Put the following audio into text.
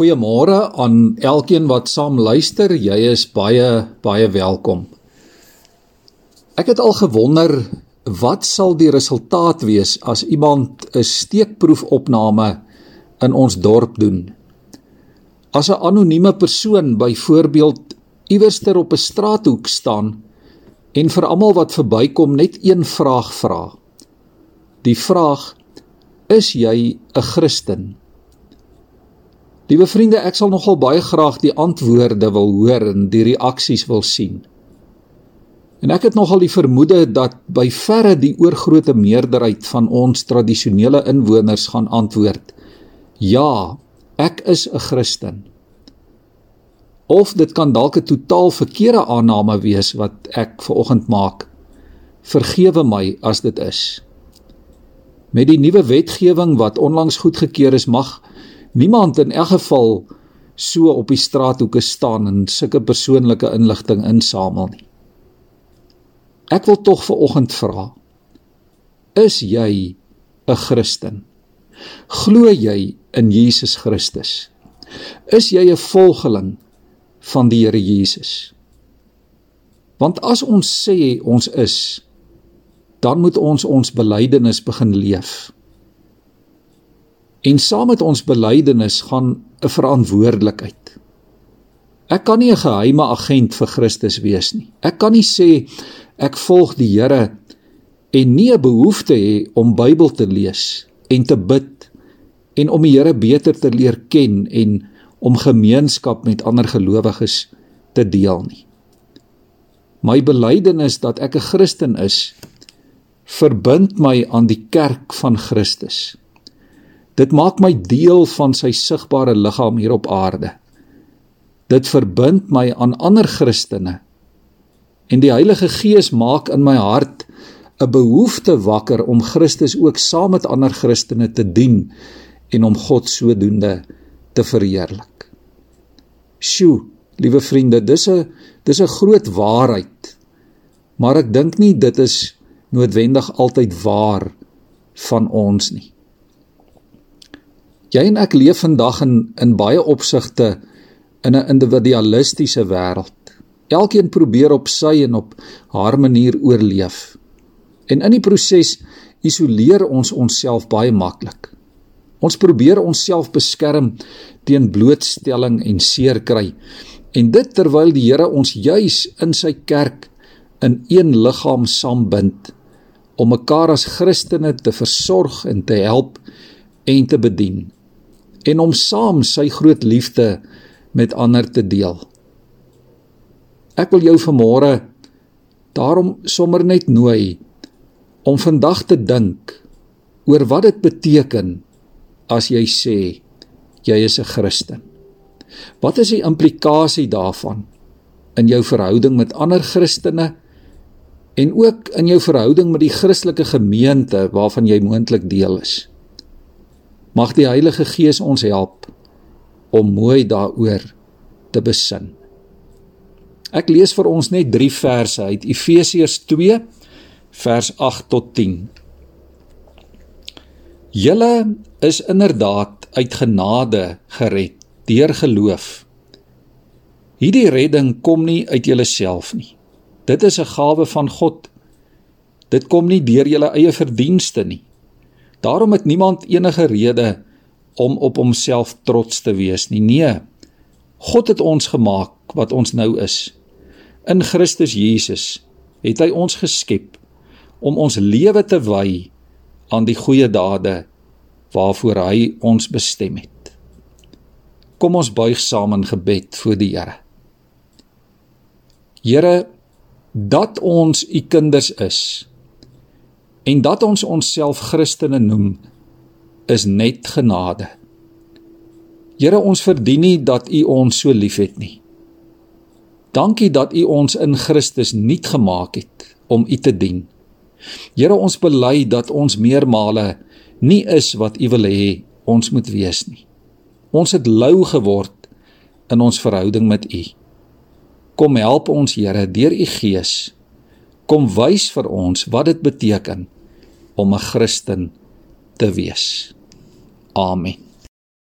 Goeiemôre aan elkeen wat saam luister. Jy is baie baie welkom. Ek het al gewonder wat sal die resultaat wees as iemand 'n steekproefopname in ons dorp doen. As 'n anonieme persoon byvoorbeeld iewerster op 'n straathoek staan en vir almal wat verbykom net een vraag vra. Die vraag: Is jy 'n Christen? Liewe vriende, ek sal nogal baie graag die antwoorde wil hoor en die reaksies wil sien. En ek het nogal die vermoede dat by verre die oorgrootste meerderheid van ons tradisionele inwoners gaan antwoord: Ja, ek is 'n Christen. Of dit kan dalk 'n totaal verkeerde aanname wees wat ek ver oggend maak. Vergewe my as dit is. Met die nuwe wetgewing wat onlangs goedgekeur is, mag niemand in elk geval so op die straathoeke staan en sulke persoonlike inligting insamel nie. Ek wil tog ver oggend vra: Is jy 'n Christen? Glo jy in Jesus Christus? Is jy 'n volgeling van die Here Jesus? Want as ons sê ons is, dan moet ons ons belydenis begin leef. En saam met ons belydenis gaan 'n verantwoordelikheid. Ek kan nie 'n geheime agent vir Christus wees nie. Ek kan nie sê ek volg die Here en nie 'n behoefte hê om Bybel te lees en te bid en om die Here beter te leer ken en om gemeenskap met ander gelowiges te deel nie. My belydenis dat ek 'n Christen is, verbind my aan die kerk van Christus. Dit maak my deel van sy sigbare liggaam hier op aarde. Dit verbind my aan ander Christene. En die Heilige Gees maak in my hart 'n behoefte wakker om Christus ook saam met ander Christene te dien en om God sodoende te verheerlik. Sjoe, liewe vriende, dis 'n dis 'n groot waarheid. Maar ek dink nie dit is noodwendig altyd waar van ons nie. Jy en ek leef vandag in in baie opsigte in 'n individualistiese wêreld. Elkeen probeer op sy en op haar manier oorleef. En in die proses isoleer ons onsself baie maklik. Ons probeer onsself beskerm teen blootstelling en seer kry. En dit terwyl die Here ons juis in sy kerk in een liggaam saambind om mekaar as Christene te versorg en te help en te bedien en om saam sy groot liefde met ander te deel. Ek wil jou vanmôre daarom sommer net nooi om vandag te dink oor wat dit beteken as jy sê jy is 'n Christen. Wat is die implikasie daarvan in jou verhouding met ander Christene en ook in jou verhouding met die Christelike gemeente waarvan jy moontlik deel is? Mag die Heilige Gees ons help om mooi daaroor te besin. Ek lees vir ons net 3 verse uit Efesiërs 2 vers 8 tot 10. Julle is inderdaad uit genade gered deur geloof. Hierdie redding kom nie uit julleself nie. Dit is 'n gawe van God. Dit kom nie deur julle eie verdienste nie. Daarom het niemand enige rede om op homself trots te wees nie. Nee. God het ons gemaak wat ons nou is. In Christus Jesus het hy ons geskep om ons lewe te wy aan die goeie dade waarvoor hy ons bestem het. Kom ons buig saam in gebed voor die Here. Here, dat ons u kinders is en dat ons onsself Christene noem is net genade. Here ons verdien nie dat U ons so liefhet nie. Dankie dat U ons in Christus nuut gemaak het om U te dien. Here ons bely dat ons meermale nie is wat U wil hê ons moet wees nie. Ons het lou geword in ons verhouding met U. Kom help ons Here deur U Gees kom wys vir ons wat dit beteken om 'n Christen te wees. Amen.